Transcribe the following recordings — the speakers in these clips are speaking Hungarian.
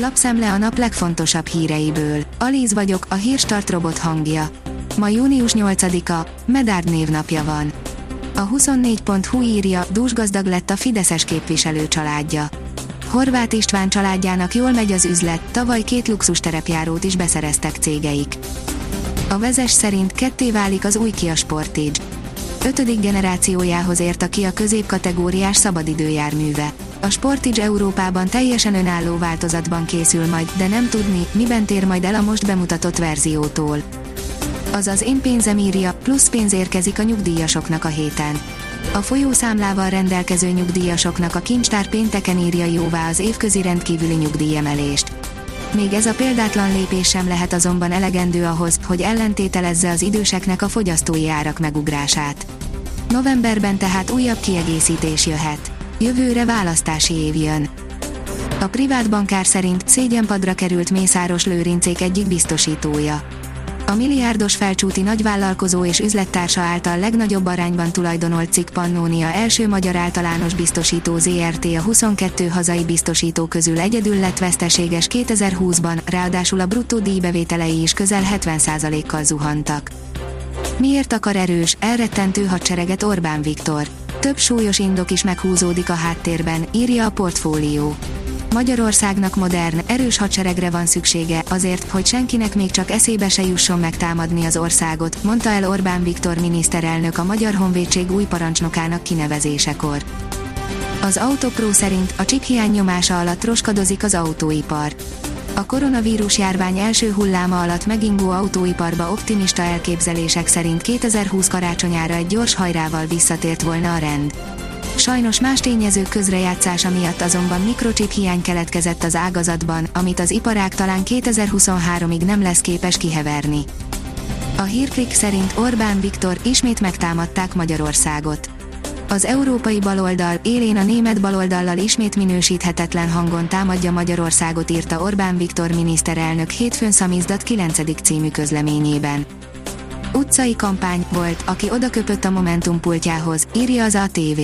Lapszemle a nap legfontosabb híreiből. Alíz vagyok, a hírstart robot hangja. Ma június 8-a, Medárd névnapja van. A 24.hu írja, dúsgazdag lett a Fideszes képviselő családja. Horváth István családjának jól megy az üzlet, tavaly két luxus terepjárót is beszereztek cégeik. A vezes szerint ketté válik az új Kia Sportage. Ötödik generációjához ért a Kia középkategóriás szabadidőjárműve. A Sportage Európában teljesen önálló változatban készül majd, de nem tudni, miben tér majd el a most bemutatott verziótól. Azaz én pénzem írja, plusz pénz érkezik a nyugdíjasoknak a héten. A folyószámlával rendelkező nyugdíjasoknak a kincstár pénteken írja jóvá az évközi rendkívüli nyugdíjemelést. Még ez a példátlan lépés sem lehet azonban elegendő ahhoz, hogy ellentételezze az időseknek a fogyasztói árak megugrását. Novemberben tehát újabb kiegészítés jöhet. Jövőre választási év jön. A privát bankár szerint szégyenpadra került Mészáros Lőrincék egyik biztosítója. A milliárdos felcsúti nagyvállalkozó és üzlettársa által legnagyobb arányban tulajdonolt cikk Pannonia első magyar általános biztosító ZRT a 22 hazai biztosító közül egyedül lett veszteséges 2020-ban, ráadásul a bruttó díjbevételei is közel 70%-kal zuhantak. Miért akar erős, elrettentő hadsereget Orbán Viktor? Több súlyos indok is meghúzódik a háttérben, írja a portfólió. Magyarországnak modern, erős hadseregre van szüksége, azért, hogy senkinek még csak eszébe se jusson megtámadni az országot, mondta el Orbán Viktor miniszterelnök a Magyar Honvédség új parancsnokának kinevezésekor. Az Autopro szerint a csiphiány nyomása alatt roskadozik az autóipar. A koronavírus járvány első hulláma alatt megingó autóiparba optimista elképzelések szerint 2020 karácsonyára egy gyors hajrával visszatért volna a rend. Sajnos más tényezők közrejátszása miatt azonban mikrocsip hiány keletkezett az ágazatban, amit az iparág talán 2023-ig nem lesz képes kiheverni. A hírklik szerint Orbán Viktor ismét megtámadták Magyarországot. Az európai baloldal élén a német baloldallal ismét minősíthetetlen hangon támadja Magyarországot írta Orbán Viktor miniszterelnök hétfőn szamizdat 9. című közleményében. Utcai kampány volt, aki odaköpött a Momentum pultjához, írja az ATV.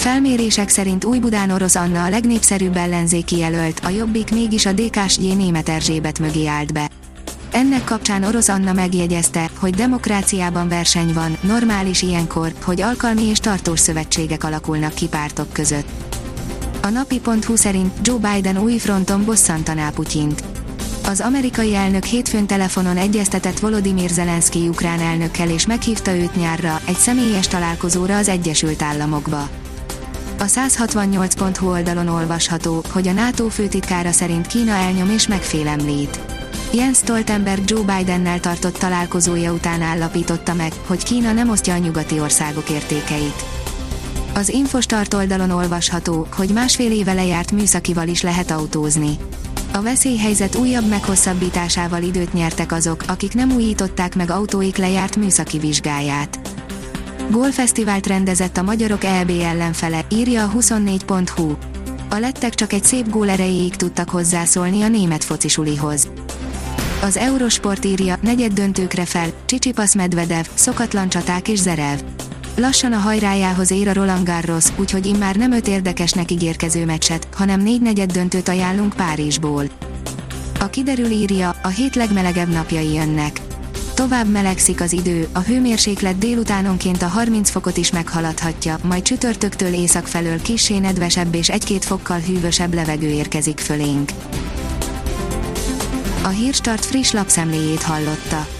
Felmérések szerint Új-Budán Orosz Anna a legnépszerűbb ellenzéki jelölt, a Jobbik mégis a DK-s német Erzsébet mögé állt be. Ennek kapcsán Orosz Anna megjegyezte, hogy demokráciában verseny van, normális ilyenkor, hogy alkalmi és tartós szövetségek alakulnak ki pártok között. A napi.hu szerint Joe Biden új fronton bosszantaná Putyint. Az amerikai elnök hétfőn telefonon egyeztetett Volodymyr Zelenszky ukrán elnökkel és meghívta őt nyárra, egy személyes találkozóra az Egyesült Államokba. A 168.hu oldalon olvasható, hogy a NATO főtitkára szerint Kína elnyom és megfélemlít. Jens Stoltenberg Joe Bidennel tartott találkozója után állapította meg, hogy Kína nem osztja a nyugati országok értékeit. Az Infostart oldalon olvasható, hogy másfél éve lejárt műszakival is lehet autózni. A veszélyhelyzet újabb meghosszabbításával időt nyertek azok, akik nem újították meg autóik lejárt műszaki vizsgáját. Gólfesztivált rendezett a magyarok EB ellenfele, írja a 24.hu. A lettek csak egy szép gól erejéig tudtak hozzászólni a német focisulihoz. Az Eurosport írja, negyed döntőkre fel, Csicsipasz Medvedev, szokatlan csaták és Zerev. Lassan a hajrájához ér a Roland Garros, úgyhogy immár nem öt érdekesnek ígérkező meccset, hanem négy negyed döntőt ajánlunk Párizsból. A kiderül írja, a hét legmelegebb napjai jönnek. Tovább melegszik az idő, a hőmérséklet délutánonként a 30 fokot is meghaladhatja, majd csütörtöktől észak felől kissé nedvesebb és egy-két fokkal hűvösebb levegő érkezik fölénk. A Hírstart friss lapszemléjét hallotta.